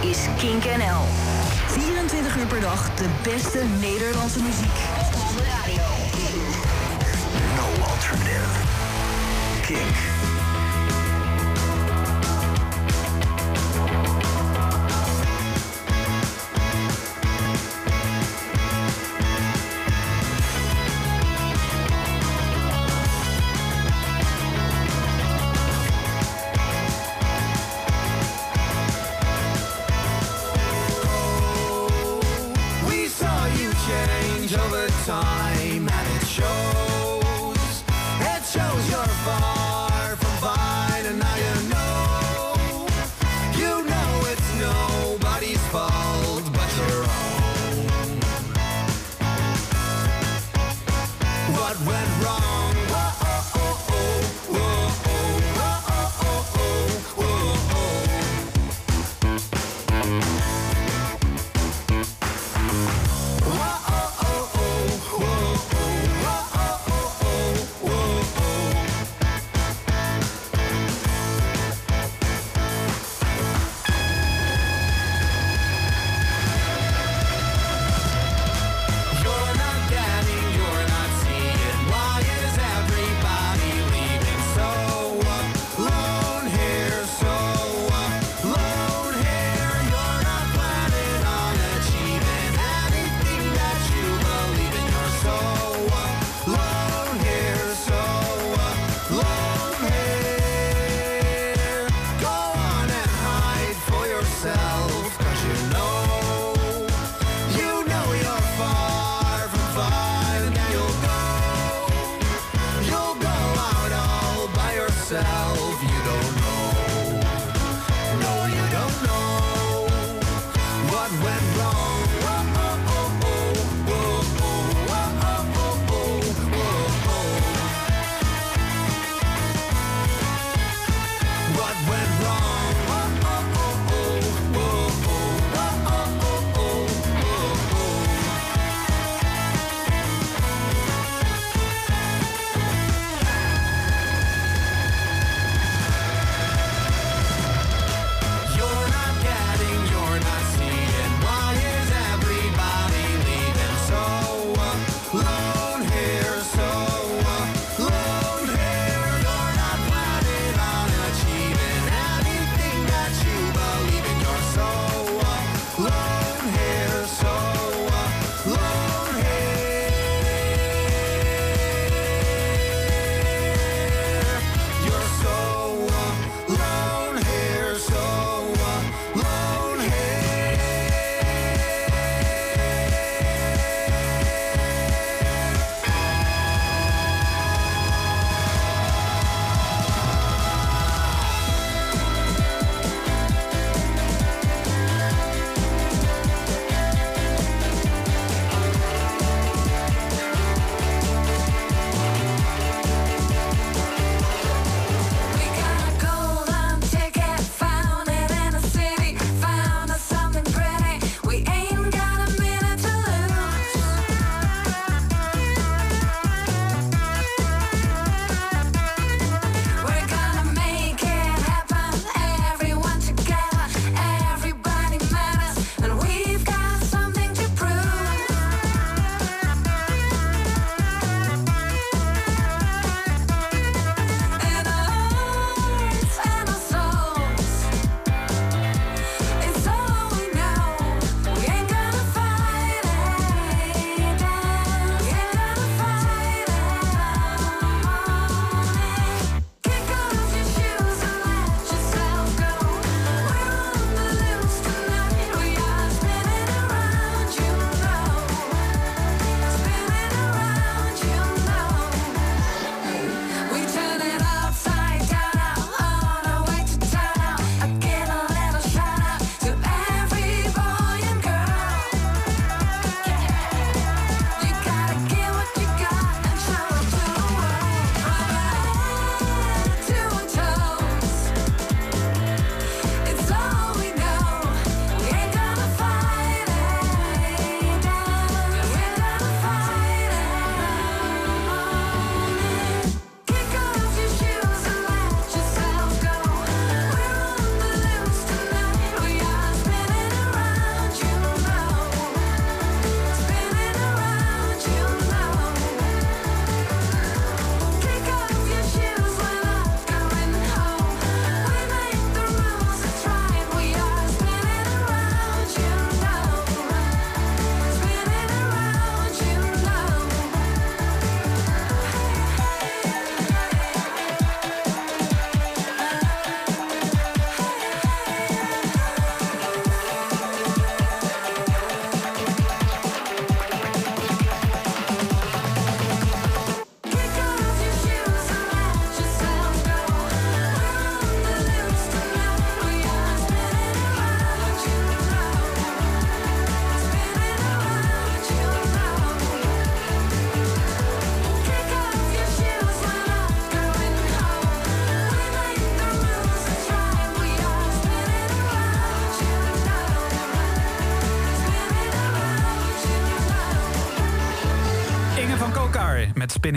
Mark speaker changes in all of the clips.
Speaker 1: Is Kink NL. 24 uur per dag de beste Nederlandse muziek. De radio.
Speaker 2: No alternative. Kink.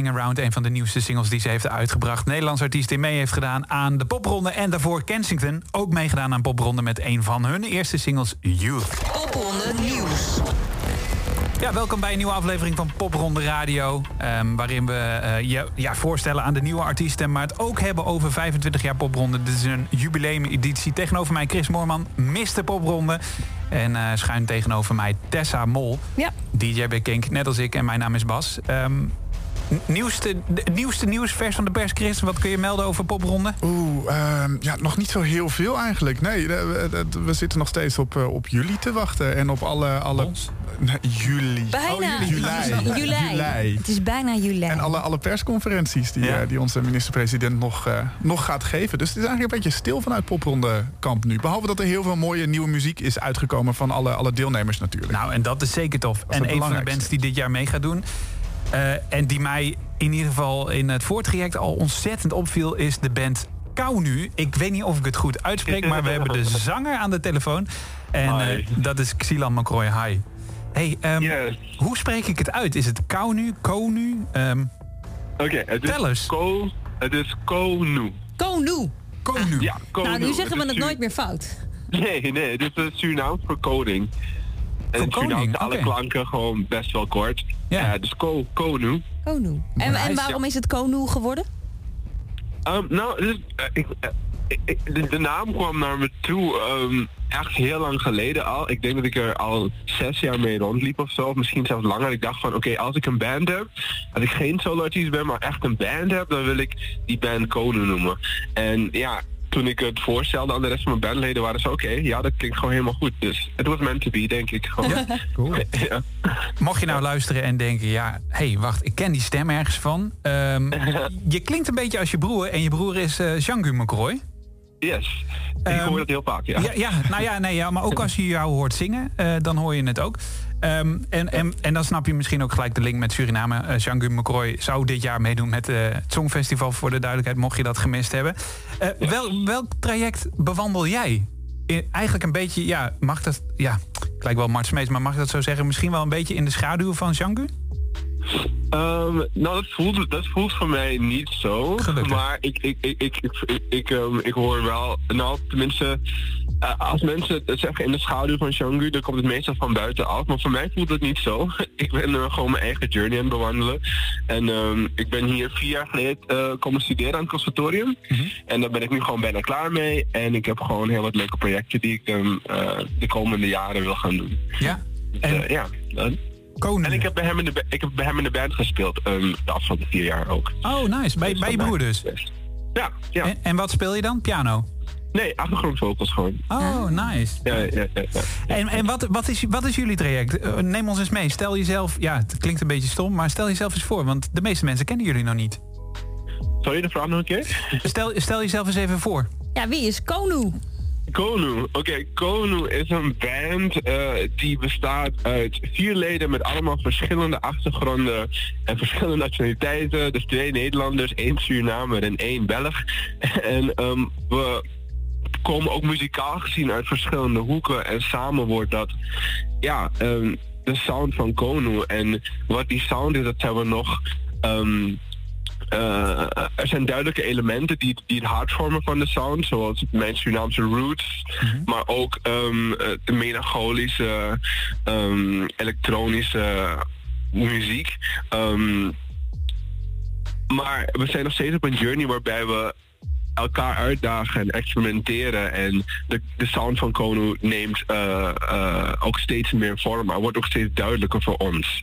Speaker 3: Around, een van de nieuwste singles die ze heeft uitgebracht. Nederlands artiest die mee heeft gedaan aan de popronde. En daarvoor Kensington ook meegedaan aan popronde met een van hun eerste singles, Youth.
Speaker 1: Popronde Nieuws.
Speaker 3: Ja, welkom bij een nieuwe aflevering van Popronde Radio. ehm, waarin we eh, je ja, voorstellen aan de nieuwe artiesten. Maar het ook hebben over 25 jaar Popronde. Dit is een jubileumeditie. Tegenover mij Chris Moorman, Mr. Popronde. En eh, schuin tegenover mij Tessa Mol.
Speaker 4: Ja.
Speaker 3: DJ bij Kink, net als ik. En mijn naam is Bas. Ehm, nieuwste, de- nieuwste nieuws, vers van de pers, Chris. Wat kun je melden over Popronde?
Speaker 5: Oeh, ehm, ja, nog niet zo heel veel eigenlijk. Nee, we, we- we zitten nog steeds op, eh, op jullie te wachten. En op alle... alle
Speaker 3: Ons?
Speaker 5: Nee, juli.
Speaker 4: Bijna.
Speaker 5: Oh, juli. Juli.
Speaker 4: Juli.
Speaker 5: Juli.
Speaker 4: Het is bijna juli.
Speaker 5: En alle, alle persconferenties die,
Speaker 3: Ja.
Speaker 5: eh, die onze minister-president nog, eh, nog gaat geven. Dus het is eigenlijk een beetje stil vanuit popronde kamp nu. Behalve dat er heel veel mooie nieuwe muziek is uitgekomen van alle, alle deelnemers natuurlijk.
Speaker 3: Nou, en dat is zeker tof. En een van de bands die dit jaar mee gaat doen... eh, en die mij in ieder geval in het voortraject al ontzettend opviel... is de band Kaunu. Ik weet niet of ik het goed uitspreek... maar we hebben de zanger aan de telefoon. En eh, dat is Xilan McCroy. Hi. Hey, ehm,
Speaker 6: Yes.
Speaker 3: hoe spreek ik het uit? Is het Kaunu, Konu? Ehm
Speaker 6: Oké, het is
Speaker 3: Tel eens.
Speaker 6: Ko, het is Konu.
Speaker 4: Konu.
Speaker 3: Konu.
Speaker 6: Ja, Konu.
Speaker 4: Nou, nu zeggen we het nooit meer fout.
Speaker 6: Nee, nee, dit is Surinaams voor koning. En zijn alle klanken gewoon best wel kort.
Speaker 3: Ja.
Speaker 6: Ja, dus Ko, Konu.
Speaker 4: Konu. En, en waarom is het Konu geworden?
Speaker 6: Ehm, nou, dus, eh, ik, eh, ik- de, de naam kwam naar me toe ehm, echt heel lang geleden al. Ik denk dat ik er al zes jaar mee rondliep of zo, of misschien zelfs langer. Ik dacht van, oké, als ik een band heb, als ik geen solo-artiest ben, maar echt een band heb, dan wil ik die band Konen noemen. En ja, toen ik het voorstelde aan de rest van mijn bandleden, waren ze oké, ja, dat klinkt gewoon helemaal goed. Dus het was meant to be, denk ik. Gewoon.
Speaker 3: Cool.
Speaker 6: Ja.
Speaker 3: Mocht je nou luisteren en denken, ja, hé, hey, wacht, ik ken die stem ergens van. Ehm, je klinkt een beetje als je broer en je broer is eh Jean-Guy McCroy.
Speaker 6: Yes. Ik
Speaker 3: Ehm,
Speaker 6: hoor dat heel vaak, ja.
Speaker 3: Ja, ja, nou ja, nee, ja, maar ook als je jou hoort zingen, eh, dan hoor je het ook. Ehm, en, en, en dan snap je misschien ook gelijk de link met Suriname. Eh, Jean-Guy McCroy zou dit jaar meedoen met eh, het Songfestival voor de duidelijkheid, mocht je dat gemist hebben. Eh, wel, welk traject bewandel jij? Eigenlijk een beetje, ja, mag dat, ja, ik lijk wel Mart Smeets, maar mag ik dat zo zeggen? Misschien wel een beetje in de schaduw van Jean-Guy?
Speaker 6: Ehm, nou, dat voelt, dat voelt voor mij niet zo.
Speaker 3: Gelukkig.
Speaker 6: Maar ik, ik, ik, ik, ik, ik, ik, ehm, ik hoor wel, nou tenminste, eh, als mensen het zeggen in de schaduw van Shangri, dan komt het meestal van buitenaf. Maar voor mij voelt het niet zo. ik ben eh, gewoon mijn eigen journey aan het bewandelen. En ehm, ik ben hier vier jaar geleden eh, komen studeren aan het conservatorium. En daar ben ik nu gewoon bijna klaar mee. En ik heb gewoon heel wat leuke projecten die ik de komende jaren wil gaan doen.
Speaker 3: Ja.
Speaker 6: Dus,
Speaker 3: En-
Speaker 6: ja.
Speaker 3: Koning.
Speaker 6: en ik heb bij hem in de, ik heb bij hem in de band gespeeld ehm, de afgelopen vier jaar ook.
Speaker 3: Oh, nice. Bij, bij je broer dus.
Speaker 6: Ja, ja.
Speaker 3: En, en wat speel je dan? Piano?
Speaker 6: Nee, achtergrondvocals gewoon.
Speaker 3: Oh, nice.
Speaker 6: Ja, ja, ja, ja.
Speaker 3: En, en wat, wat, is, wat is jullie traject? Eh, Neem ons eens mee. Stel jezelf, ja, het klinkt een beetje stom, maar stel jezelf eens voor, want de meeste mensen kennen jullie nog niet.
Speaker 6: Zal je de vraag nog een keer?
Speaker 3: Stel, stel jezelf eens even voor.
Speaker 4: Ja, wie is Konu?
Speaker 6: Konu. Oké, Konu is een band eh, die bestaat uit vier leden met allemaal verschillende achtergronden en verschillende nationaliteiten. Dus twee Nederlanders, één Surinamer en één Belg. En ehm, we komen ook muzikaal gezien uit verschillende hoeken en samen wordt dat ja, ehm, de sound van Konu. En wat die sound is, dat zijn we nog ehm, eh, er zijn duidelijke elementen die, die het hart vormen van de sound, zoals mijn Surinaamse roots, maar ook ehm, eh, de melancholische, ehm, elektronische muziek. Ehm, maar we zijn nog steeds op een journey waarbij we elkaar uitdagen en experimenteren en de, de sound van Kono neemt eh, ook steeds meer vorm, maar wordt ook steeds duidelijker voor ons.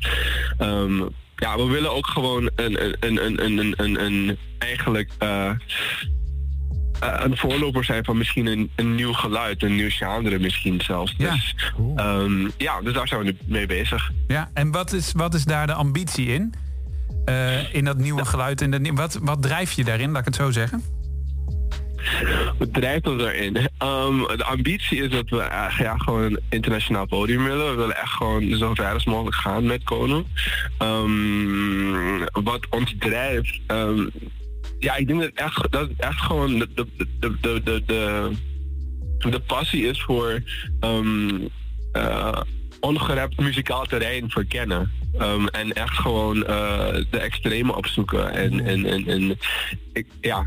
Speaker 6: Ja, we willen ook gewoon een, een, een, een, een, een, eigenlijk eh, eh, een voorloper zijn van misschien een, een nieuw geluid, een nieuw genre misschien zelfs.
Speaker 3: Ja.
Speaker 6: Dus, ehm, ja, dus daar zijn we nu mee bezig.
Speaker 3: Ja, en wat is, wat is daar de ambitie in? Eh, in dat nieuwe geluid. En wat, wat drijf je daarin, laat ik het zo zeggen?
Speaker 6: Wat drijft ons daarin? Ehm, de ambitie is dat we eh, ja, gewoon een internationaal podium willen. We willen echt gewoon zo ver als mogelijk gaan met Kono. Ehm, wat ons drijft... ehm, ja, ik denk dat echt, dat echt gewoon de, de, de, de, de, de, passie is voor eh, ongerept muzikaal terrein verkennen. En echt gewoon eh, de extreme opzoeken. En, en, en, en ik, ja,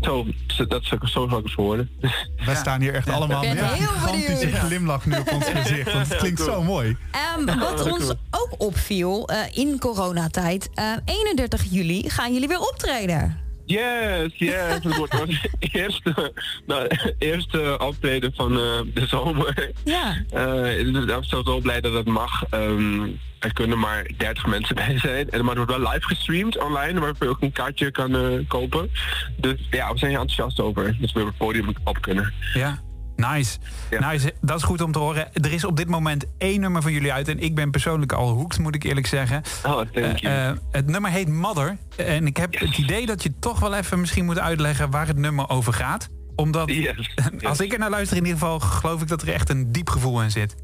Speaker 6: zo, zo- dat zou zo zal ik het verwoorden.
Speaker 5: Wij staan hier echt allemaal
Speaker 4: Ik ben
Speaker 5: met een
Speaker 4: heel
Speaker 5: gigantische
Speaker 4: benieuwd.
Speaker 5: glimlach nu op ons gezicht. Want het klinkt zo mooi.
Speaker 4: Ehm, wat ons ook opviel eh, in coronatijd, eh 31 juli gaan jullie weer optreden.
Speaker 6: Yes, yes. Het wordt ons eerste, nou, eerste optreden van eh, de zomer.
Speaker 4: Ja.
Speaker 6: Eh, ik ben zo, blij dat het mag. Ehm, er kunnen maar 30 mensen bij zijn. En, maar het wordt wel live gestreamd online, waar je ook een kaartje kan eh, kopen. Dus ja, we zijn heel enthousiast over. Dus we weer het podium op kunnen.
Speaker 3: Ja. Nice.
Speaker 6: Ja.
Speaker 3: nice. Dat is goed om te horen. Er is op dit moment één nummer van jullie uit. En ik ben persoonlijk al hoekt, moet ik eerlijk zeggen.
Speaker 6: Oh, thank you.
Speaker 3: Eh, eh, het nummer heet Mother. En ik heb het idee dat je toch wel even misschien moet uitleggen waar het nummer over gaat. Omdat,
Speaker 6: Yes.
Speaker 3: als ik er naar luister in ieder geval, geloof ik dat er echt een diep gevoel in zit.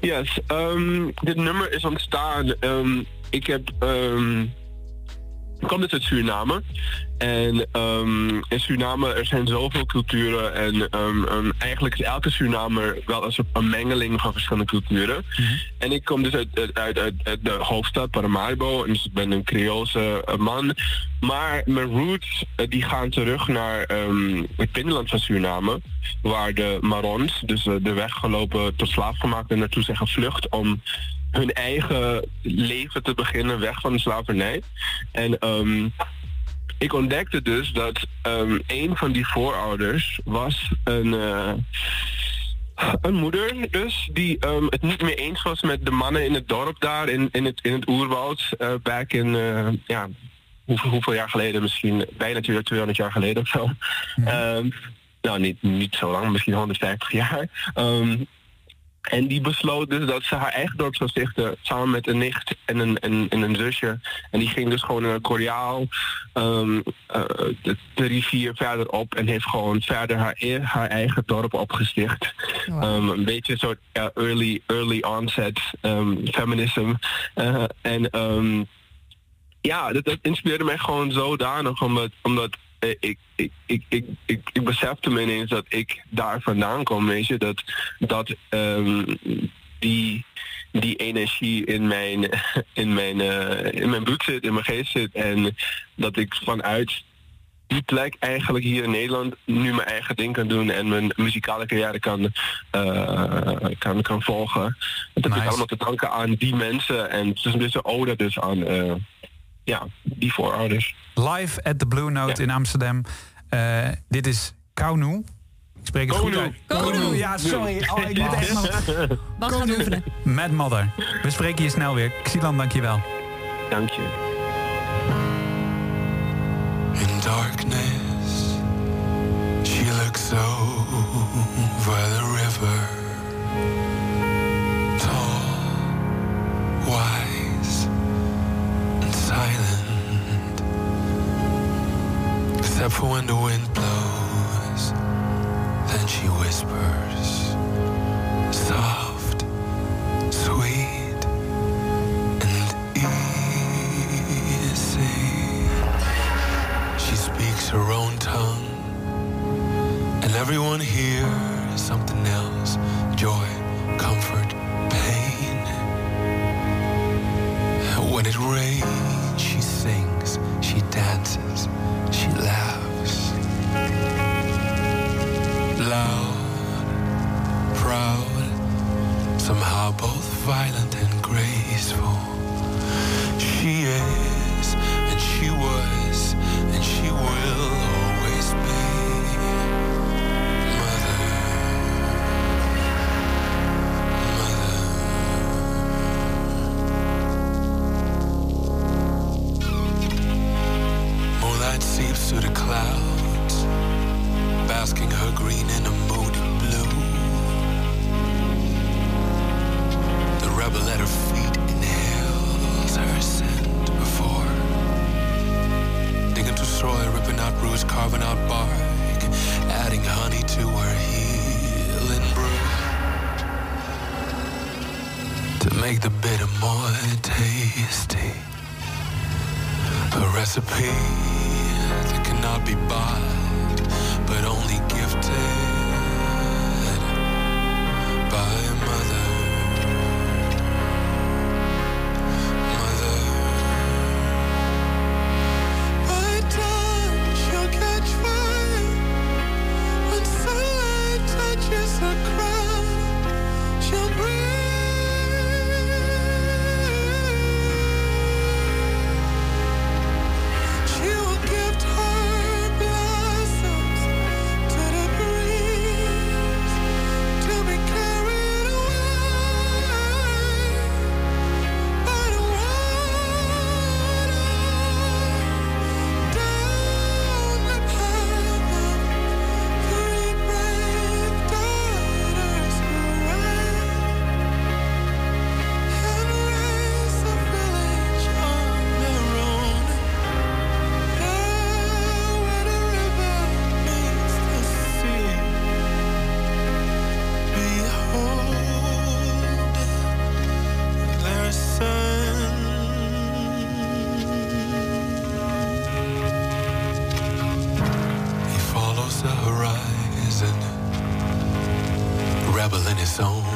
Speaker 6: Yes, ehm, dit nummer is ontstaan. ehm, ik heb. ehm, ik kom dus uit Suriname. En ehm, in Suriname er zijn zoveel culturen. En ehm, ehm, eigenlijk is elke Surinamer wel een, een mengeling van verschillende culturen. En ik kom dus uit, uit, uit, de hoofdstad Paramaribo. En dus ik ben een Creoolse eh, man. Maar mijn roots eh, die gaan terug naar het binnenland van Suriname. Waar de Marons, dus eh, de weggelopen tot slaafgemaakten, naartoe zijn gevlucht om hun eigen leven te beginnen weg van de slavernij. En ehm, ik ontdekte dus dat ehm, een van die voorouders was een, eh, een moeder dus die ehm, het niet meer eens was met de mannen in het dorp daar in, in, het, in het oerwoud eh, back in eh, ja, hoeveel, hoeveel jaar geleden misschien bijna 200 jaar geleden of zo. Nou, niet, niet zo lang, misschien 150 jaar. En die besloot dus dat ze haar eigen dorp zou stichten samen met een nicht en een, en, en een zusje. En die ging dus gewoon naar Koreaal, ehm, eh, de, de rivier verderop en heeft gewoon verder haar, e- haar eigen dorp opgesticht. Ehm, een beetje een soort early, early onset ehm, feminism. Eh, en ja, dat, dat inspireerde mij gewoon zodanig, omdat, omdat ik, ik, ik, ik, ik, ik besefte me ineens dat ik daar vandaan kom, weet je, dat, dat ehm, die, die energie in mijn, in, mijn, eh, in mijn bloed zit, in mijn geest zit en dat ik vanuit die plek eigenlijk hier in Nederland nu mijn eigen ding kan doen en mijn muzikale carrière kan, eh, kan, kan volgen. Dat
Speaker 3: Nice.
Speaker 6: ik allemaal te danken aan die mensen en het is een ode dus aan eh, ja, die voorouders.
Speaker 3: Live at the Blue Note in Amsterdam. Eh, dit is Kaunu. Ik spreek het goed
Speaker 6: Kaunu.
Speaker 3: uit.
Speaker 4: Kaunu.
Speaker 3: Ja, sorry. Oh, ik moet echt nog...
Speaker 4: Wat gaan oefenen?
Speaker 3: Mad Mother. We spreken je snel weer. Xilan, dankjewel.
Speaker 6: Dank je.
Speaker 7: In darkness, she looks over Except for when the wind blows, then she whispers. Soft, sweet, and easy. She speaks her own tongue, and everyone hears something else joy, comfort, pain. When it rains, through the clouds, basking her green in a moody blue. The rebel at her feet inhales her scent before. Digging through soil, ripping out roots, carving out bark, adding honey to her healing brew. To make the bitter more tasty. A recipe cannot be bought, trouble in his own.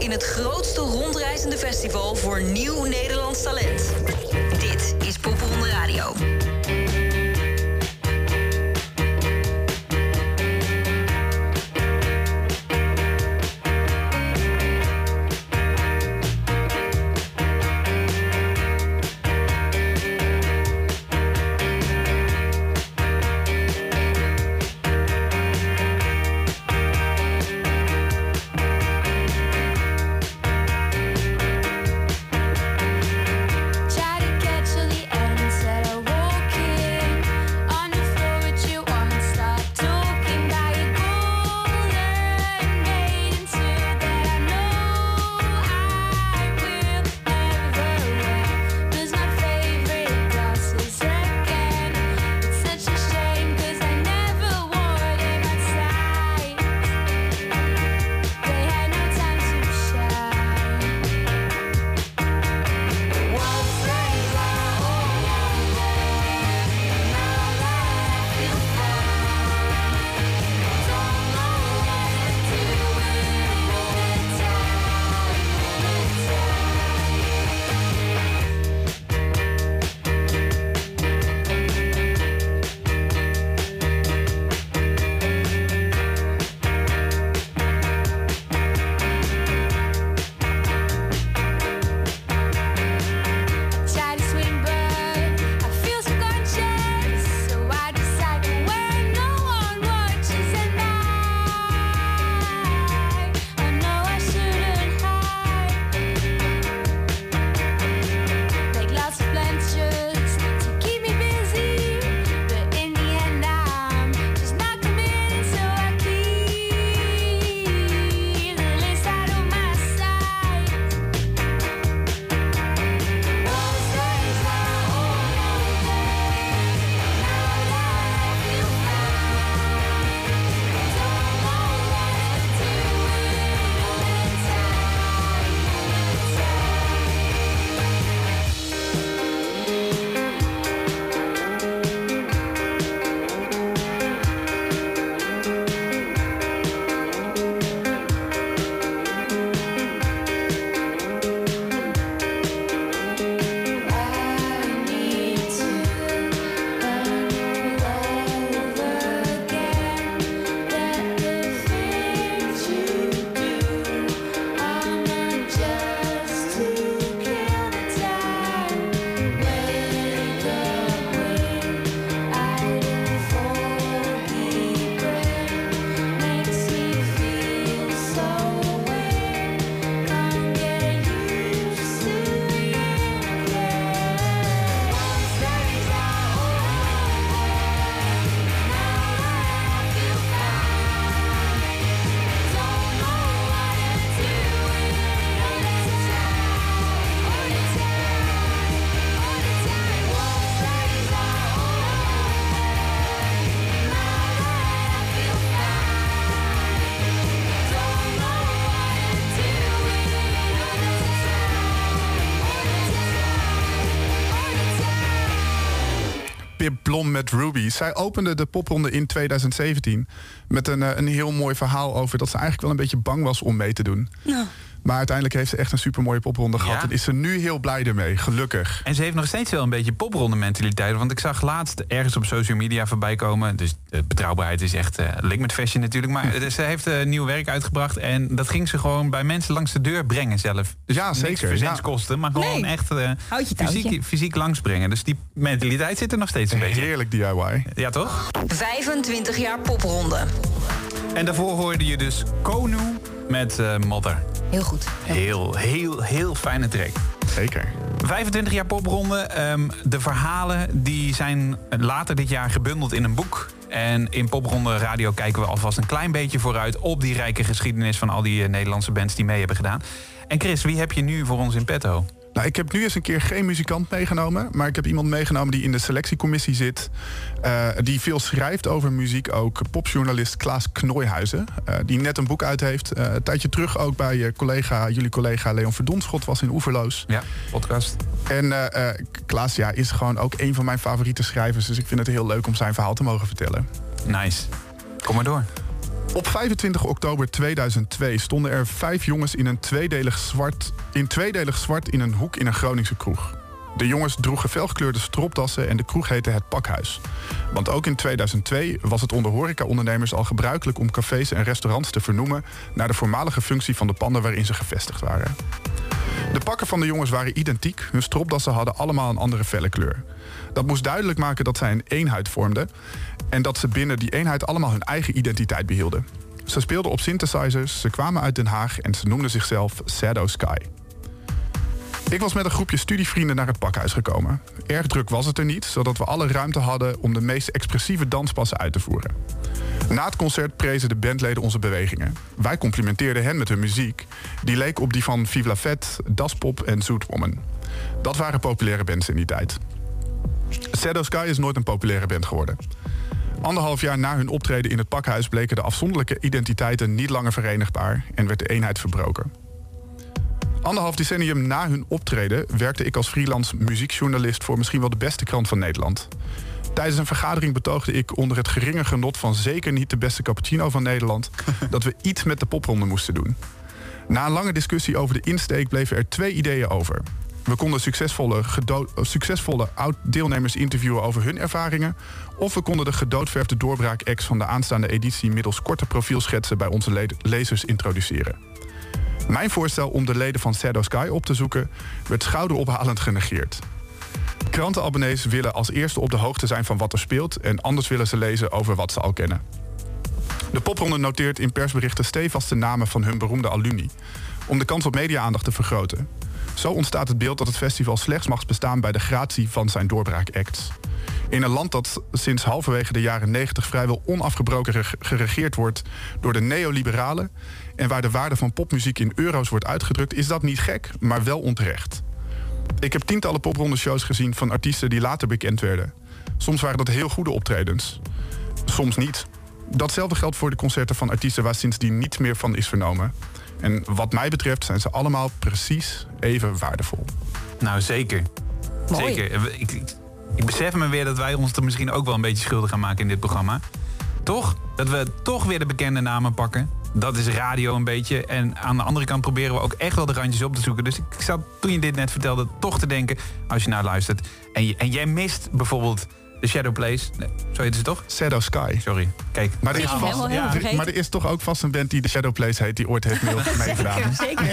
Speaker 8: in het grootste rondreizende festival voor nieuw Nederlands talent. Dit is Popronde Radio.
Speaker 5: Blom met Ruby. Zij opende de popronde in 2017 met een, eh, een heel mooi verhaal over dat ze eigenlijk wel een beetje bang was om mee te doen.
Speaker 4: Nou,
Speaker 5: Maar uiteindelijk heeft ze echt een supermooie popronde gehad.
Speaker 3: Ja.
Speaker 5: En is ze nu heel blij ermee, gelukkig.
Speaker 3: En ze heeft nog steeds wel een beetje popronde mentaliteit. Want ik zag laatst ergens op social media voorbij komen. Dus de betrouwbaarheid is echt eh link met fashion natuurlijk. Maar eh, ze heeft eh, nieuw werk uitgebracht. En dat ging ze gewoon bij mensen langs de deur brengen zelf. Dus
Speaker 5: Ja,
Speaker 3: niks
Speaker 5: zeker,
Speaker 3: verzendskosten, maar gewoon
Speaker 4: Nee.
Speaker 3: echt eh, fysiek, fysiek langsbrengen. Dus die mentaliteit zit er nog steeds een beetje.
Speaker 5: Heerlijk DIY.
Speaker 3: Ja, toch?
Speaker 1: 25 jaar popronde.
Speaker 3: En daarvoor hoorde je dus Konu met eh Mother.
Speaker 4: Heel goed.
Speaker 3: Heel, heel, heel fijne track.
Speaker 5: Zeker.
Speaker 3: 25 jaar popronde. Ehm, de verhalen die zijn later dit jaar gebundeld in een boek. En in Popronde Radio kijken we alvast een klein beetje vooruit... op die rijke geschiedenis van al die eh, Nederlandse bands die mee hebben gedaan. En Chris, wie heb je nu voor ons in petto?
Speaker 5: Nou, ik heb nu eens een keer geen muzikant meegenomen. Maar ik heb iemand meegenomen die in de selectiecommissie zit. eh, die veel schrijft over muziek ook. Popjournalist Klaas Knooihuizen. eh, die net een boek uit heeft. Eh, een tijdje terug ook bij je collega, jullie collega Leon Verdonschot was in Oeverloos.
Speaker 3: Ja, podcast.
Speaker 5: En Klaas ja, is gewoon ook een van mijn favoriete schrijvers. Dus ik vind het heel leuk om zijn verhaal te mogen vertellen.
Speaker 3: Nice. Kom maar door.
Speaker 5: Op 25 oktober 2002 stonden er vijf jongens in, een tweedelig zwart, in tweedelig zwart in een hoek in een Groningse kroeg. De jongens droegen felgekleurde stropdassen en de kroeg heette Het Pakhuis. Want ook in 2002 was het onder horecaondernemers al gebruikelijk om cafés en restaurants te vernoemen naar de voormalige functie van de panden waarin ze gevestigd waren. De pakken van de jongens waren identiek. Hun stropdassen hadden allemaal een andere felle kleur. Dat moest duidelijk maken dat zij een eenheid vormden... en dat ze binnen die eenheid allemaal hun eigen identiteit behielden. Ze speelden op synthesizers, ze kwamen uit Den Haag... en ze noemden zichzelf Shadow Sky. Ik was met een groepje studievrienden naar het pakhuis gekomen. Erg druk was het er niet, zodat we alle ruimte hadden... om de meest expressieve danspassen uit te voeren. Na het concert prezen de bandleden onze bewegingen. Wij complimenteerden hen met hun muziek. Die leek op die van Vive la Fête, Das Pop en Zoetwoman. Dat waren populaire bands in die tijd. Shadow Sky is nooit een populaire band geworden. Anderhalf jaar na hun optreden in het pakhuis bleken de afzonderlijke identiteiten niet langer verenigbaar en werd de eenheid verbroken. Anderhalf decennium na hun optreden werkte ik als freelance muziekjournalist voor misschien wel de beste krant van Nederland. Tijdens een vergadering betoogde ik onder het geringe genot van zeker niet de beste cappuccino van Nederland dat we iets met de popronde moesten doen. Na een lange discussie over de insteek bleven er twee ideeën over. We konden succesvolle, succesvolle oud-deelnemers interviewen over hun ervaringen. Of we konden de gedoodverfde doorbraak-ex van de aanstaande editie middels korte profielschetsen bij onze le- lezers introduceren. Mijn voorstel om de leden van Shadow Sky op te zoeken werd schouderophalend genegeerd. Krantenabonnees willen als eerste op de hoogte zijn van wat er speelt en anders willen ze lezen over wat ze al kennen. De popronde noteert in persberichten stevast de namen van hun beroemde alumni, om de kans op media-aandacht te vergroten. Zo ontstaat het beeld dat het festival slechts mag bestaan bij de gratie van zijn doorbraak-acts. In een land dat sinds halverwege de jaren 90 vrijwel onafgebroken reg- geregeerd wordt door de neoliberalen en waar de waarde van popmuziek in euro's wordt uitgedrukt, is dat niet gek, maar wel onterecht. Ik heb tientallen popronde-shows gezien van artiesten die later bekend werden. Soms waren dat heel goede optredens, soms niet. Datzelfde geldt voor de concerten van artiesten waar sindsdien niets meer van is vernomen. En wat mij betreft zijn ze allemaal precies even waardevol.
Speaker 3: Nou, zeker.
Speaker 4: Mooi.
Speaker 3: Zeker. Ik, ik, ik besef me weer dat wij ons er misschien ook wel een beetje schuldig gaan maken in dit programma. Toch? Dat we toch weer de bekende namen pakken. Dat is radio een beetje. En aan de andere kant proberen we ook echt wel de randjes op te zoeken. Dus ik zat toen je dit net vertelde toch te denken... als je nou luistert en, je, en jij mist bijvoorbeeld de Shadow Place. Nee, zo heet ze toch?
Speaker 5: Shadow Sky.
Speaker 3: Sorry. Kijk.
Speaker 5: Maar er, is
Speaker 4: Ja,
Speaker 5: vast,
Speaker 4: helemaal, helemaal
Speaker 5: er-
Speaker 4: vergeten.
Speaker 5: maar er is toch ook vast een band die de Shadow Place heet... die ooit heeft mee- meegedaan.
Speaker 4: Zeker.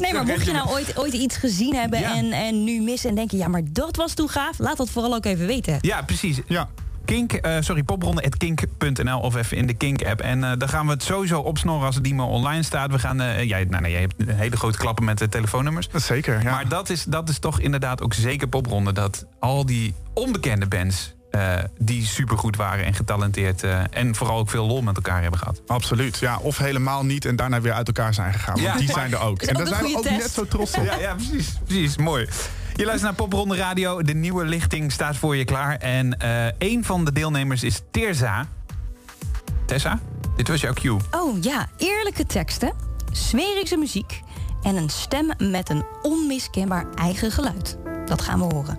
Speaker 4: Nee, maar mocht je nou ooit, ooit iets gezien hebben
Speaker 3: Ja.
Speaker 4: en, en nu missen en denken... ja, maar dat was toen gaaf, laat dat vooral ook even weten.
Speaker 3: Ja, precies.
Speaker 5: Ja,
Speaker 3: Kink, eh, sorry, popronde.kink.nl of even in de Kink-app. En eh daar gaan we het sowieso opsnorren als het niet meer online staat. We gaan, eh jij, nou, nee, jij hebt een hele grote klappen met de telefoonnummers.
Speaker 5: dat zeker. Ja.
Speaker 3: Maar dat is, dat is toch inderdaad ook zeker popronde. Dat al die onbekende bands, eh, die supergoed waren en getalenteerd... eh, en vooral ook veel lol met elkaar hebben gehad.
Speaker 5: Absoluut, ja. Of helemaal niet en daarna weer uit elkaar zijn gegaan.
Speaker 3: Ja,
Speaker 5: want die zijn er ook.
Speaker 4: is
Speaker 5: En daar zijn we ook net zo trots op.
Speaker 3: Ja, ja precies, precies. Mooi. Je luistert naar Popronde Radio. De nieuwe lichting staat voor je klaar. En eh een van de deelnemers is Terza. Tessa, dit was jouw cue.
Speaker 4: Oh ja, eerlijke teksten, smerische muziek... en een stem met een onmiskenbaar eigen geluid. Dat gaan we horen.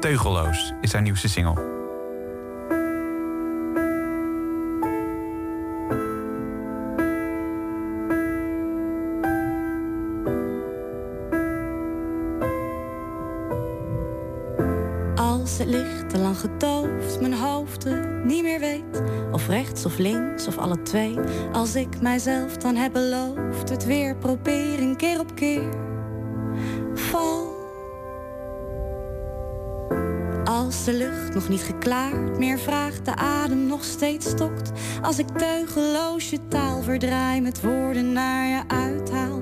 Speaker 3: Teugelloos is haar nieuwste single.
Speaker 9: Gedoofd, mijn hoofd het niet meer weet. Of rechts of links of alle twee. Als ik mijzelf dan heb beloofd, het weer proberen keer op keer. Val. Als de lucht nog niet geklaard meer vraagt, de adem nog steeds stokt. Als ik teugeloos je taal verdraai met woorden naar je uithaal.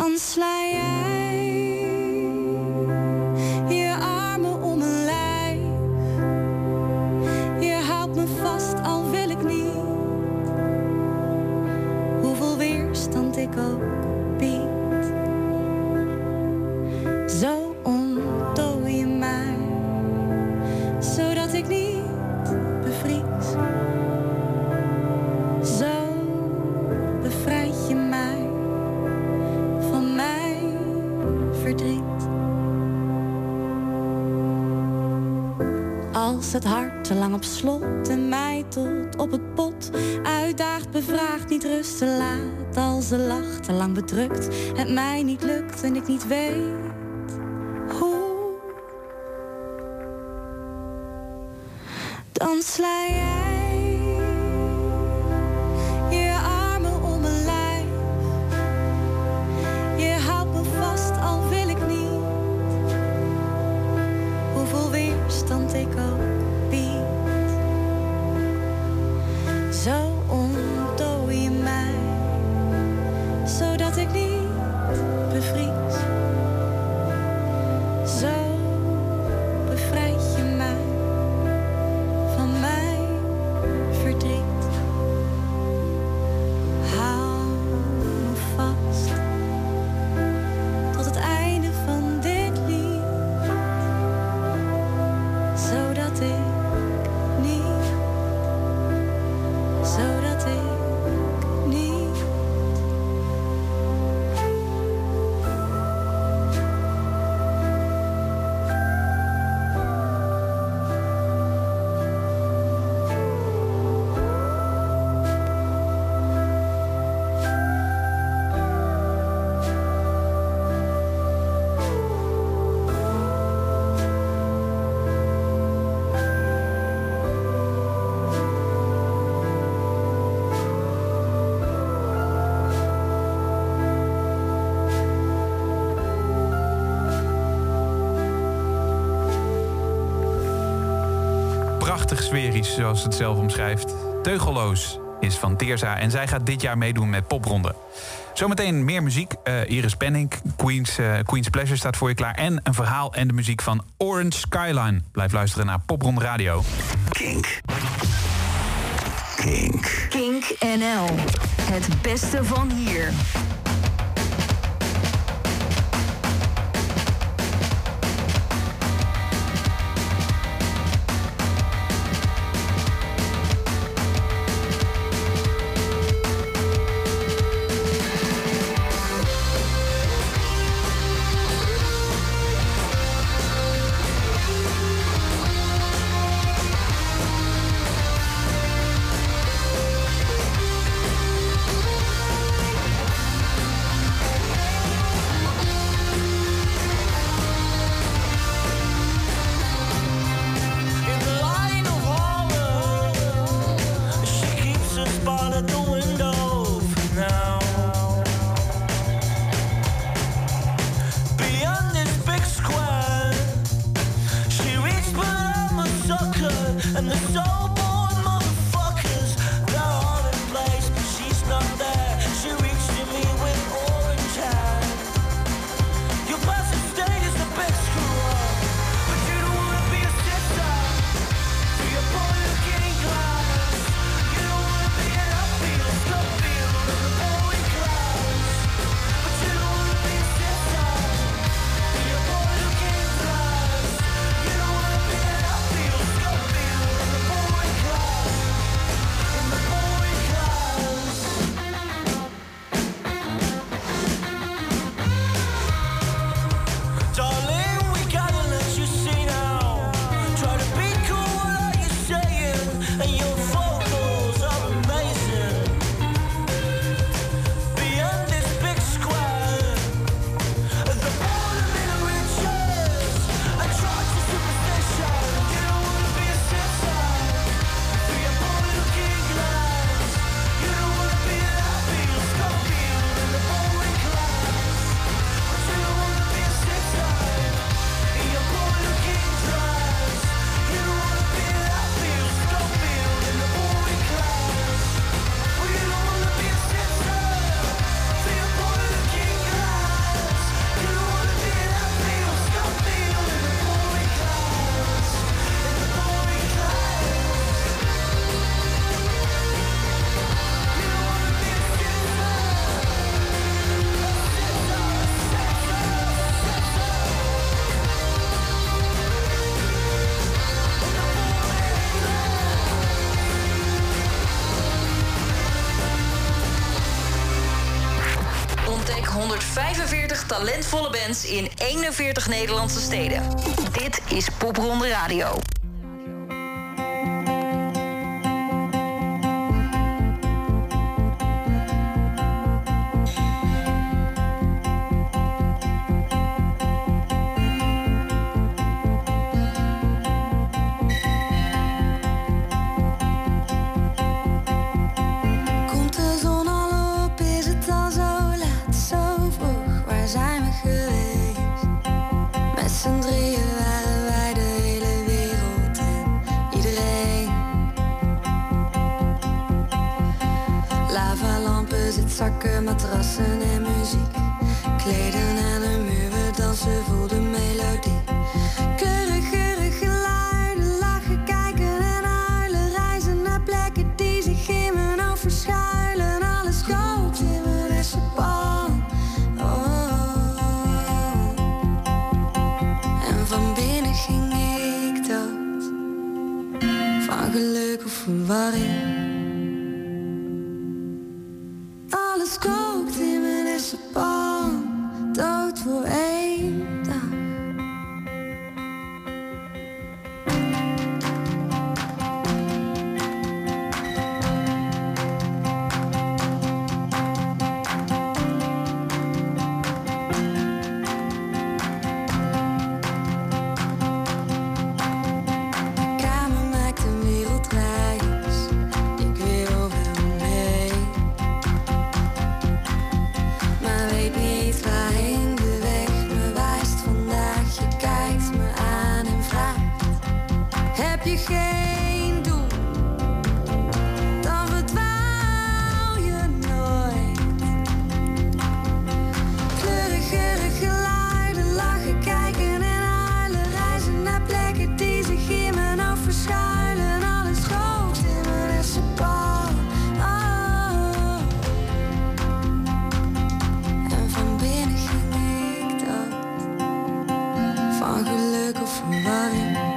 Speaker 9: Dan sla jij niet rusten laat. Als de lach te lang bedrukt, het mij niet lukt en ik niet weet
Speaker 3: zoals het zelf omschrijft. Teugelloos is van Teerza en zij gaat dit jaar meedoen met Popronde. Zometeen meer muziek. Eh, Iris Penning, Queen's, eh, Queen's Pleasure staat voor je klaar. En een verhaal en de muziek van Orange Skyline. Blijf luisteren naar Popronde Radio.
Speaker 2: Kink. Kink.
Speaker 1: Kink NL. Het beste van hier. 41 Nederlandse steden. Dit is Popronde Radio.
Speaker 9: Matrassen en muziek. Kleden aan de muur, we dansen voor de melodie. Keurig, keurig geluiden, lachen, kijken en huilen. Reizen naar plekken die zich in mijn hoofd verschuilen. Alles kookt in mijn hersenpan. Oh. En van binnen ging ik dood. Van geluk of verwarring. Van geluk of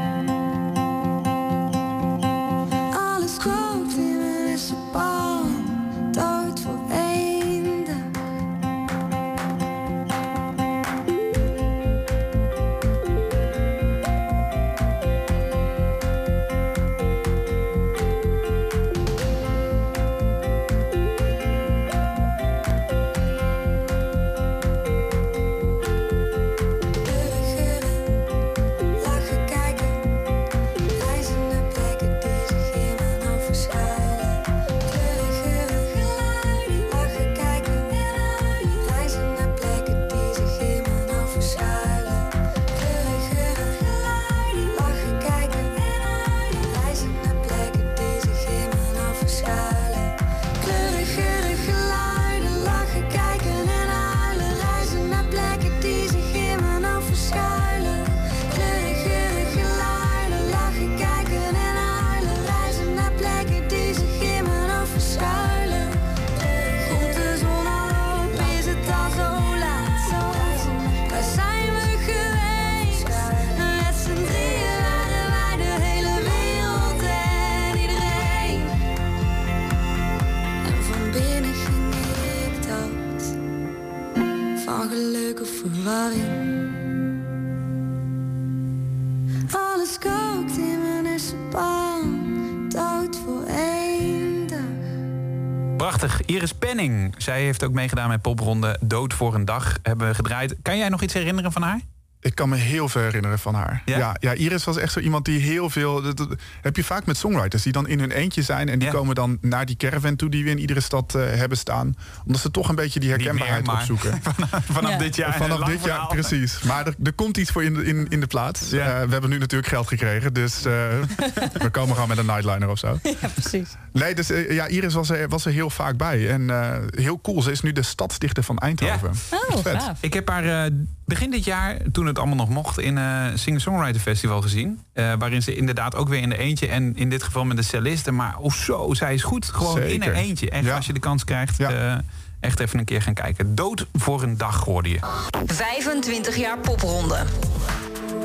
Speaker 3: Zij heeft ook meegedaan met popronde Dood voor een dag. Hebben we gedraaid. Kan jij nog iets herinneren van haar?
Speaker 5: Ik kan me heel veel herinneren van haar.
Speaker 3: Ja?
Speaker 5: Ja, ja, Iris was echt zo iemand die heel veel. Dat, dat heb je vaak met songwriters die dan in hun eentje zijn en die
Speaker 3: Ja.
Speaker 5: komen dan naar die caravan toe die we in iedere stad eh, hebben staan, omdat ze toch een beetje die herkenbaarheid
Speaker 3: meer,
Speaker 5: opzoeken.
Speaker 3: Vanaf
Speaker 4: Ja.
Speaker 3: dit jaar.
Speaker 5: Vanaf dit jaar, precies. Maar er, er komt iets voor in de, in, in de plaats.
Speaker 3: Ja.
Speaker 5: Eh, we hebben nu natuurlijk geld gekregen, dus eh, we komen gewoon met een nightliner of zo.
Speaker 4: Ja, precies.
Speaker 5: Nee, dus ja, Iris was er, was er heel vaak bij. En eh, heel cool, ze is nu de stadsdichter van Eindhoven.
Speaker 4: Oh,
Speaker 5: Vet.
Speaker 4: gaaf.
Speaker 3: Ik heb haar eh, begin dit jaar, toen het allemaal nog mocht, in een Singer-Songwriter Festival gezien. Eh, waarin ze inderdaad ook weer in de eentje en in dit geval met de cellisten. Maar oh zo, zij is goed. Gewoon in een eentje. En
Speaker 5: Ja.
Speaker 3: als je de kans krijgt,
Speaker 5: Ja.
Speaker 3: eh, echt even een keer gaan kijken. Dood voor een dag hoorde je.
Speaker 1: 25 jaar popronde.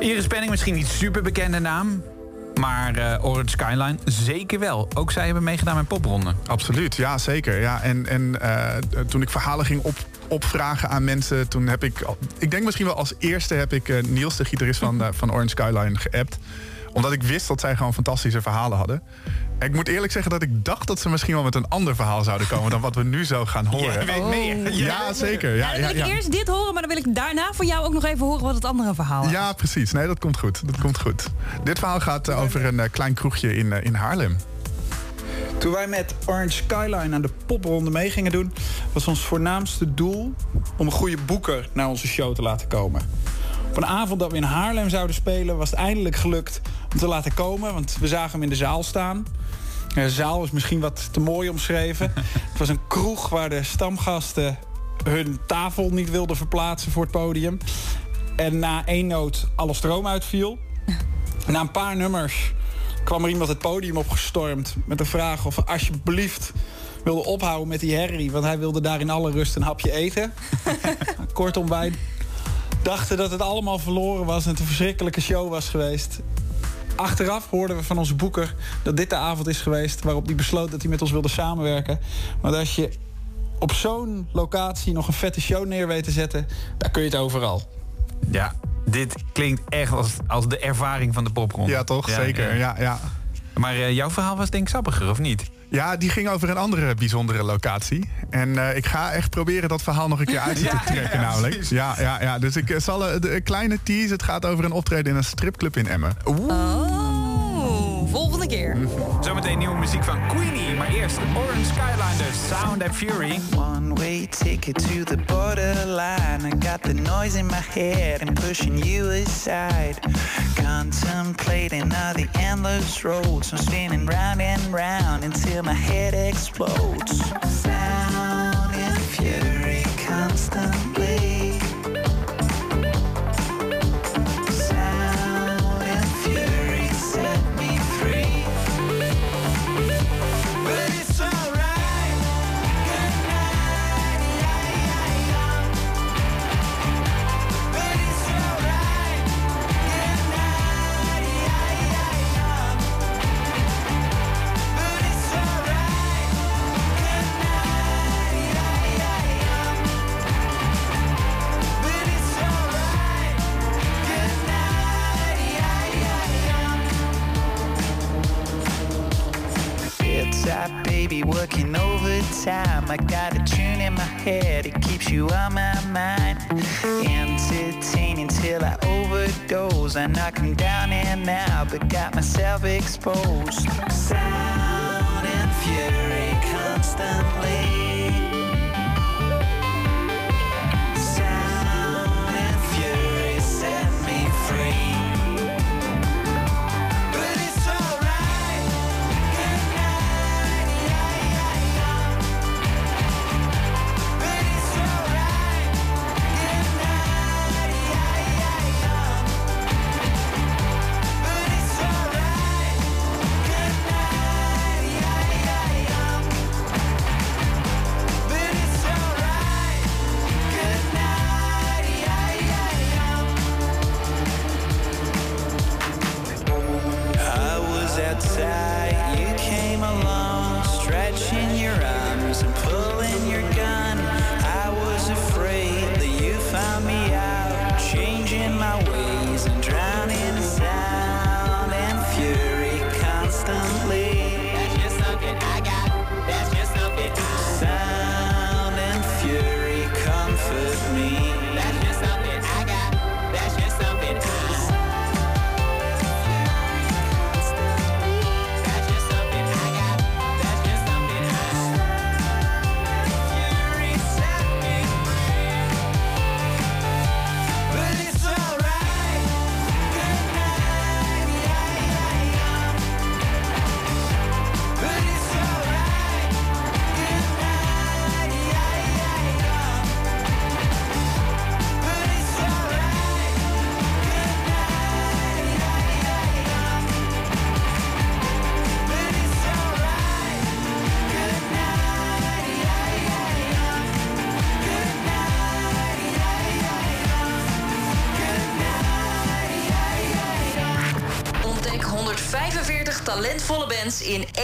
Speaker 3: Iris Penning, misschien niet super bekende naam. Maar eh, Orange Skyline zeker wel. Ook zij hebben meegedaan met popronde.
Speaker 5: Absoluut, ja zeker. Ja, en en eh, toen ik verhalen ging op, opvragen aan mensen. Toen heb ik, ik denk misschien wel als eerste heb ik eh, Niels, de gitarist van, eh, van Orange Skyline, geappt. Omdat ik wist dat zij gewoon fantastische verhalen hadden. En ik moet eerlijk zeggen dat ik dacht dat ze misschien wel met een ander verhaal zouden komen dan wat we nu zo gaan horen.
Speaker 3: Jij weet meer.
Speaker 5: Ja, zeker. Ja,
Speaker 4: dan
Speaker 5: ja,
Speaker 4: wil ik
Speaker 5: ja.
Speaker 4: eerst dit horen, maar dan wil ik daarna voor jou ook nog even horen wat het andere verhaal is.
Speaker 5: Ja, precies. Nee, dat komt goed. Dat komt goed. Dit verhaal gaat eh, over een klein kroegje in, in Haarlem.
Speaker 10: Toen wij met Orange Skyline aan de popronde mee gingen doen... was ons voornaamste doel om een goede boeker naar onze show te laten komen. Op een avond dat we in Haarlem zouden spelen... was het eindelijk gelukt om te laten komen. Want we zagen hem in de zaal staan. De zaal is misschien wat te mooi omschreven. Het was een kroeg waar de stamgasten hun tafel niet wilden verplaatsen voor het podium. En na één noot alle stroom uitviel. Na een paar nummers kwam er iemand het podium opgestormd... met de vraag of we alsjeblieft wilde ophouden met die herrie... want hij wilde daar in alle rust een hapje eten. Kortom, wij dachten dat het allemaal verloren was... en het een verschrikkelijke show was geweest. Achteraf hoorden we van onze boeker dat dit de avond is geweest... waarop hij besloot dat hij met ons wilde samenwerken. Want als je op zo'n locatie nog een vette show neer weet te zetten... daar kun je het overal.
Speaker 3: Ja, dit klinkt echt als, als de ervaring van de popronde.
Speaker 5: Ja, toch? Zeker. Ja, ja.
Speaker 3: Maar eh, jouw verhaal was denk ik sappiger, of niet?
Speaker 5: Ja, die ging over een andere bijzondere locatie. En eh, ik ga echt proberen dat verhaal nog een keer uit te
Speaker 3: Ja,
Speaker 5: trekken
Speaker 3: ja,
Speaker 5: namelijk. Ja, ja, ja. Dus ik eh, zal de een kleine tease. Het gaat over een optreden in een stripclub in Emmen.
Speaker 4: Oh, volgende keer.
Speaker 3: Zometeen nieuwe muziek van Queenie. Maar eerst Orange Skyline, Sound and Fury.
Speaker 11: One way ticket to the borderline. I got the noise in my head and pushing you aside. Contemplating all the endless roads. I'm spinning round and round until my head explodes. Sound and fury constantly. Overtime. I got a tune in my head, it keeps you on my mind. Entertaining till I overdose. I knock 'em down and out, but got myself exposed. Sound and fury constantly.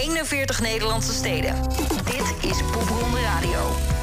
Speaker 1: 41 Nederlandse steden. Dit is Popronde Radio.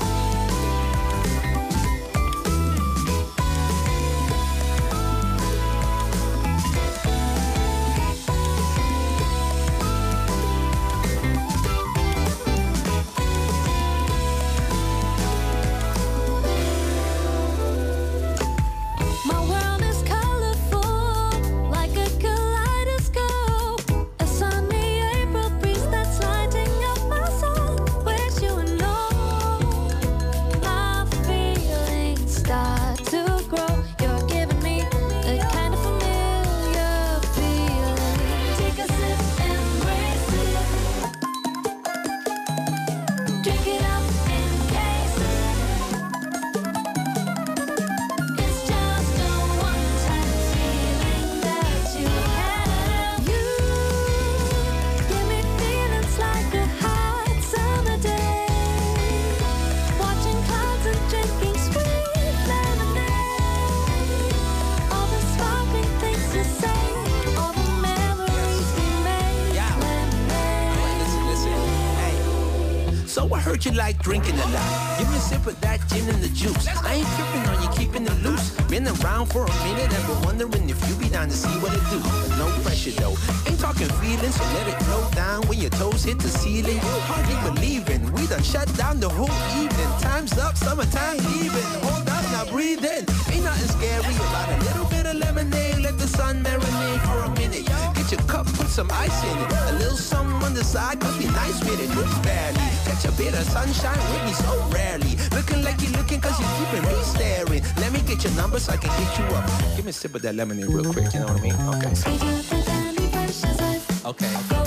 Speaker 12: Heard you like drinking a lot. Give me a sip of that gin and the juice. I ain't tripping on you keeping it loose. Been around for a minute and been wondering if you be down to see what it do. No pressure though. Ain't talking feelings, so let it flow down when your toes hit the ceiling. Hardly believing. We done shut down the whole evening. Time's up, summertime leaving. Hold up, now breathe in. Ain't nothing scary about a little bit of lemonade. Let sun marinate for a minute. Get your cup, put some ice in it. A little something on the side, cause be nice with it. Look barely. Catch a bit of sunshine with me so rarely. Looking like you're looking cause you're keeping me staring. Let me get your number so I can hit you up. Give me a sip of that lemonade real quick, you know what I mean? Okay. Okay.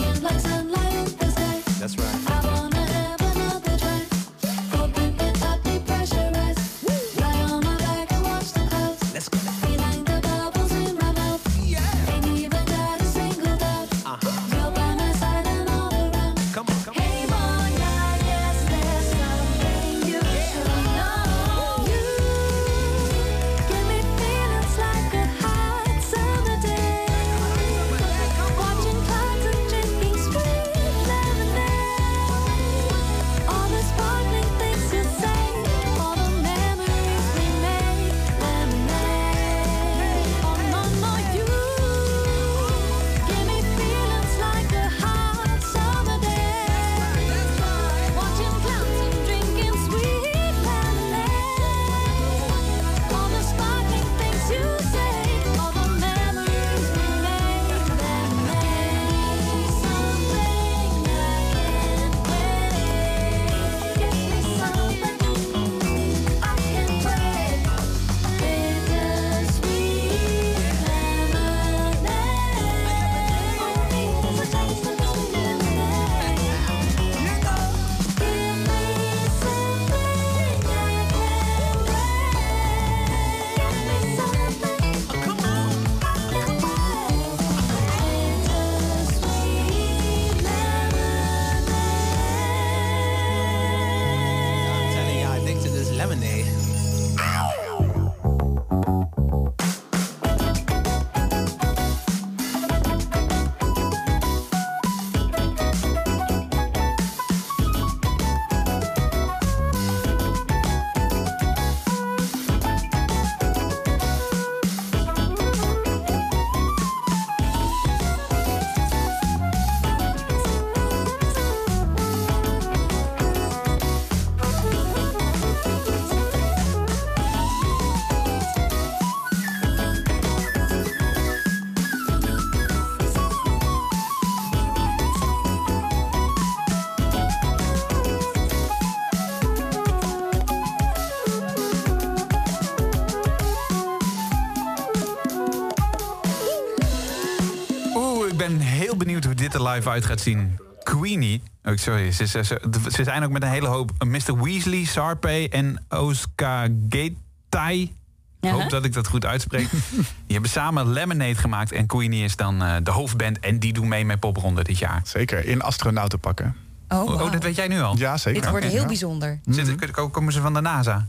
Speaker 3: Ik ben heel benieuwd hoe dit er live uit gaat zien. Queenie. Oh, sorry, ze, ze, ze, ze zijn ook met een hele hoop Mr. Weasley, Sarpe en Oscar Gatai. Ik hoop dat ik dat goed uitspreek. Die hebben samen Lemonade gemaakt. En Queenie is dan eh, de hoofdband. En die doen mee met Popronde dit jaar.
Speaker 5: Zeker, in astronautenpakken.
Speaker 4: Oh,
Speaker 3: Oh,
Speaker 4: wauw.
Speaker 3: dat weet jij nu al?
Speaker 5: Ja, zeker.
Speaker 4: Dit wordt heel
Speaker 5: ja.
Speaker 4: bijzonder.
Speaker 3: Zitten, ko- komen ze van de NASA?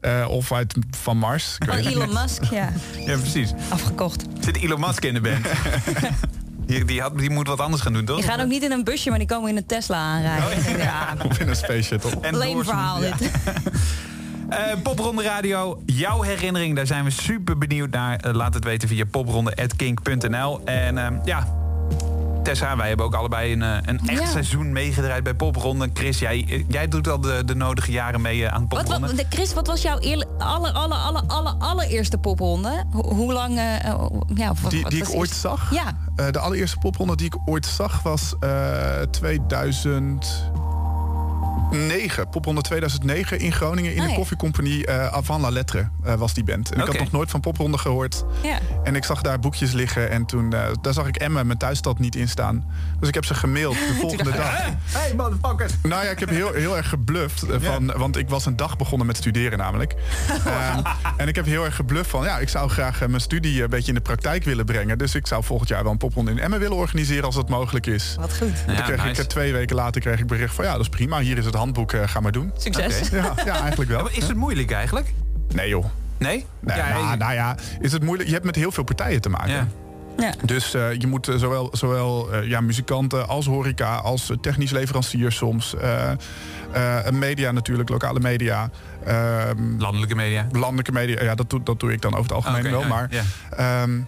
Speaker 5: Eh, of uit, van Mars.
Speaker 4: Van
Speaker 5: het
Speaker 4: Elon. Musk, ja.
Speaker 3: Ja, precies.
Speaker 4: Afgekocht.
Speaker 3: Zit Elon Musk in de band? die, die, had, die moet wat anders gaan doen, toch?
Speaker 4: Die gaan ook niet in een busje, maar die komen in een Tesla aanrijden. Ja,
Speaker 5: Of in een space shuttle.
Speaker 3: Doorsnoepen.
Speaker 4: verhaal dit.
Speaker 3: Eh, Popronde Radio, jouw herinnering, daar zijn we super benieuwd naar. Eh, laat het weten via popronde.kink.nl. En eh, ja, Tessa, wij hebben ook allebei een, eh, een echt
Speaker 4: Ja.
Speaker 3: seizoen meegedraaid bij Popronde. Chris, jij, eh, jij doet al de, de nodige jaren mee eh, aan
Speaker 4: Wat,
Speaker 3: Popronde.
Speaker 4: wat, de- Chris, wat was jouw aller, aller, aller, aller, allereerste popronde? Ho- hoe lang... ja, wat,
Speaker 5: Die,
Speaker 4: wat
Speaker 5: die
Speaker 4: was
Speaker 5: ik ooit zag?
Speaker 4: Ja.
Speaker 5: Eh, de allereerste popronde die ik ooit zag was eh 2009. Popronde 2009 in Groningen. In
Speaker 4: Ah,
Speaker 5: de
Speaker 4: ja.
Speaker 5: koffiecompagnie eh Avant la Lettre eh, was die band. En ik had nog nooit van popronde gehoord.
Speaker 4: Ja.
Speaker 5: En ik zag daar boekjes liggen. En toen eh, daar zag ik Emma, mijn thuisstad, niet in staan. Dus ik heb ze gemaild de volgende dag.
Speaker 3: Hey, motherfuckers!
Speaker 5: Nou ja, ik heb heel, heel erg gebluft. eh, Van, Want ik was een dag begonnen met studeren namelijk. Ehm, en ik heb heel erg gebluft van... ja, ik zou graag eh, mijn studie een beetje in de praktijk willen brengen. Dus ik zou volgend jaar wel een popronde in Emmen willen organiseren... als dat mogelijk is.
Speaker 4: Wat goed.
Speaker 3: Ja,
Speaker 5: toen kreeg ik
Speaker 3: nice.
Speaker 5: eh, twee weken later kreeg ik bericht van... ja, dat is prima, hier is het handboek, eh, ga maar doen.
Speaker 4: Succes.
Speaker 5: Ja, ja eigenlijk wel.
Speaker 3: Is het moeilijk eigenlijk?
Speaker 5: Nee joh.
Speaker 3: Nee?
Speaker 5: Nee,
Speaker 3: Ja,
Speaker 5: nou, nou ja, is het moeilijk? Je hebt met heel veel partijen te maken.
Speaker 3: Ja.
Speaker 5: Dus eh, je moet eh, zowel, zowel eh, ja, muzikanten als horeca, als technisch leverancier soms. eh, eh, media natuurlijk, lokale media. ehm,
Speaker 3: Landelijke media.
Speaker 5: landelijke media, ja, dat doe, dat doe ik dan over het algemeen
Speaker 3: Oké,
Speaker 5: wel.
Speaker 3: ja,
Speaker 5: Maar
Speaker 3: ja.
Speaker 5: ehm,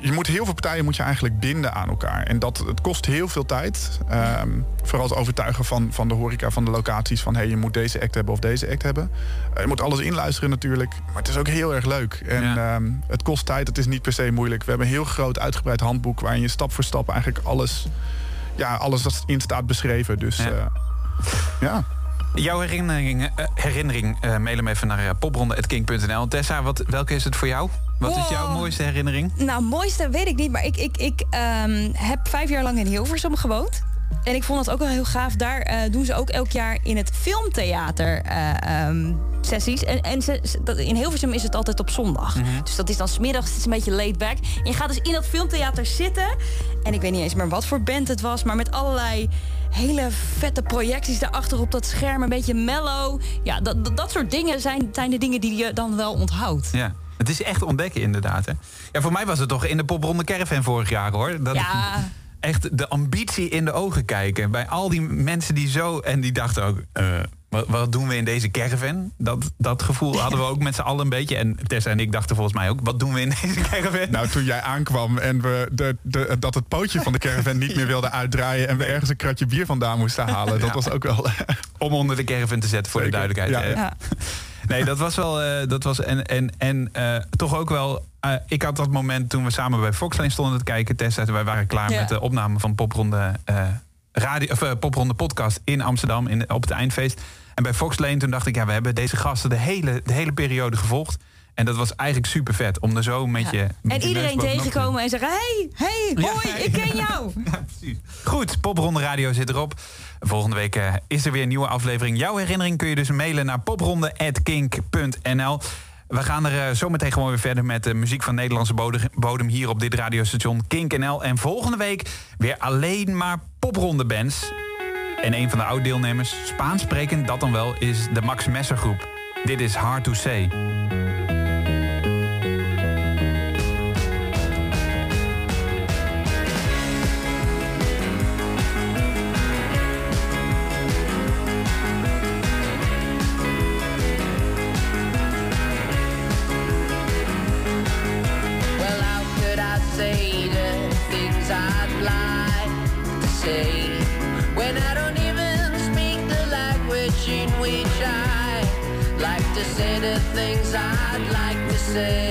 Speaker 5: je moet heel veel partijen moet je eigenlijk binden aan elkaar. En dat het kost heel veel tijd. Ehm, vooral het overtuigen van, van de horeca, van de locaties. Van hey, je moet deze act hebben of deze act hebben. Eh, je moet alles inluisteren natuurlijk. Maar het is ook heel erg leuk. En ehm, het kost tijd, het is niet per se moeilijk. We hebben een heel groot uitgebreid handboek... waarin je stap voor stap eigenlijk alles, ja, alles wat in staat beschreven. Dus ja. ja.
Speaker 3: Jouw herinnering, eh, herinnering eh, mail hem even naar uh, popronde.king.nl. Tessa, wat, welke is het voor jou? Wat is jouw
Speaker 4: Wow.
Speaker 3: mooiste herinnering?
Speaker 4: Nou, mooiste weet ik niet, maar ik, ik, ik ehm, heb vijf jaar lang in Hilversum gewoond. En ik vond dat ook wel heel gaaf. Daar eh, doen ze ook elk jaar in het filmtheater eh, ehm, sessies. En, en ze, in Hilversum is het altijd op zondag. Dus dat is dan smiddags, het is een beetje laid back. En je gaat dus in dat filmtheater zitten. En ik weet niet eens meer wat voor band het was, maar met allerlei hele vette projecties daarachter op dat scherm. Een beetje mellow. Ja, dat, dat, dat soort dingen zijn, zijn de dingen die je dan wel onthoudt.
Speaker 3: Ja. Het is echt ontdekken inderdaad. Hè? Ja, voor mij was het toch in de popronde caravan vorig jaar hoor. Dat
Speaker 4: Ja.
Speaker 3: Echt de ambitie in de ogen kijken. Bij al die mensen die zo... En die dachten ook... eh, wat, wat doen we in deze caravan? Dat, dat gevoel hadden we ook met z'n allen een beetje. En Tessa en ik dachten volgens mij ook... Wat doen we in deze caravan?
Speaker 5: Nou, toen jij aankwam en we de, de, dat het pootje van de caravan niet meer wilde uitdraaien... en we ergens een kratje bier vandaan moesten halen, dat
Speaker 3: Ja.
Speaker 5: was ook wel...
Speaker 3: Om onder de caravan te zetten voor de duidelijkheid.
Speaker 5: Ja.
Speaker 3: Eh,
Speaker 4: Ja.
Speaker 3: Nee, dat was wel. eh, dat was en en, en eh, toch ook wel. eh, ik had dat moment toen we samen bij Foxlane stonden te kijken. Tessa, wij waren klaar
Speaker 4: Ja.
Speaker 3: met de opname van Popronde. Radio, of, eh, Popronde podcast in Amsterdam in, op het eindfeest. En bij Foxlane toen dacht ik, ja, we hebben deze gasten de hele, de hele periode gevolgd. En dat was eigenlijk super vet om er zo met je. met
Speaker 4: En
Speaker 3: je
Speaker 4: iedereen tegenkomen en zeggen... hey, hey, hoi,
Speaker 3: ja,
Speaker 4: ik ken
Speaker 3: ja.
Speaker 4: jou.
Speaker 3: Ja, precies. Goed, Popronde Radio zit erop. Volgende week eh, is er weer een nieuwe aflevering. Jouw herinnering kun je dus mailen naar popronde.kink.nl. We gaan er eh, zo meteen gewoon weer verder met de muziek van Nederlandse bodem, hier op dit radiostation Kink NL. En volgende week weer alleen maar popronde bands. En een van de oud-deelnemers, Spaans sprekend dat dan wel, is de Max Messer groep. Dit is Hard to Say.
Speaker 13: Things I'd like to say?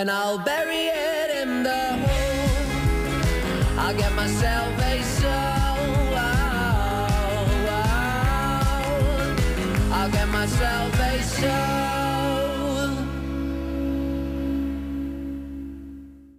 Speaker 13: And I'll bury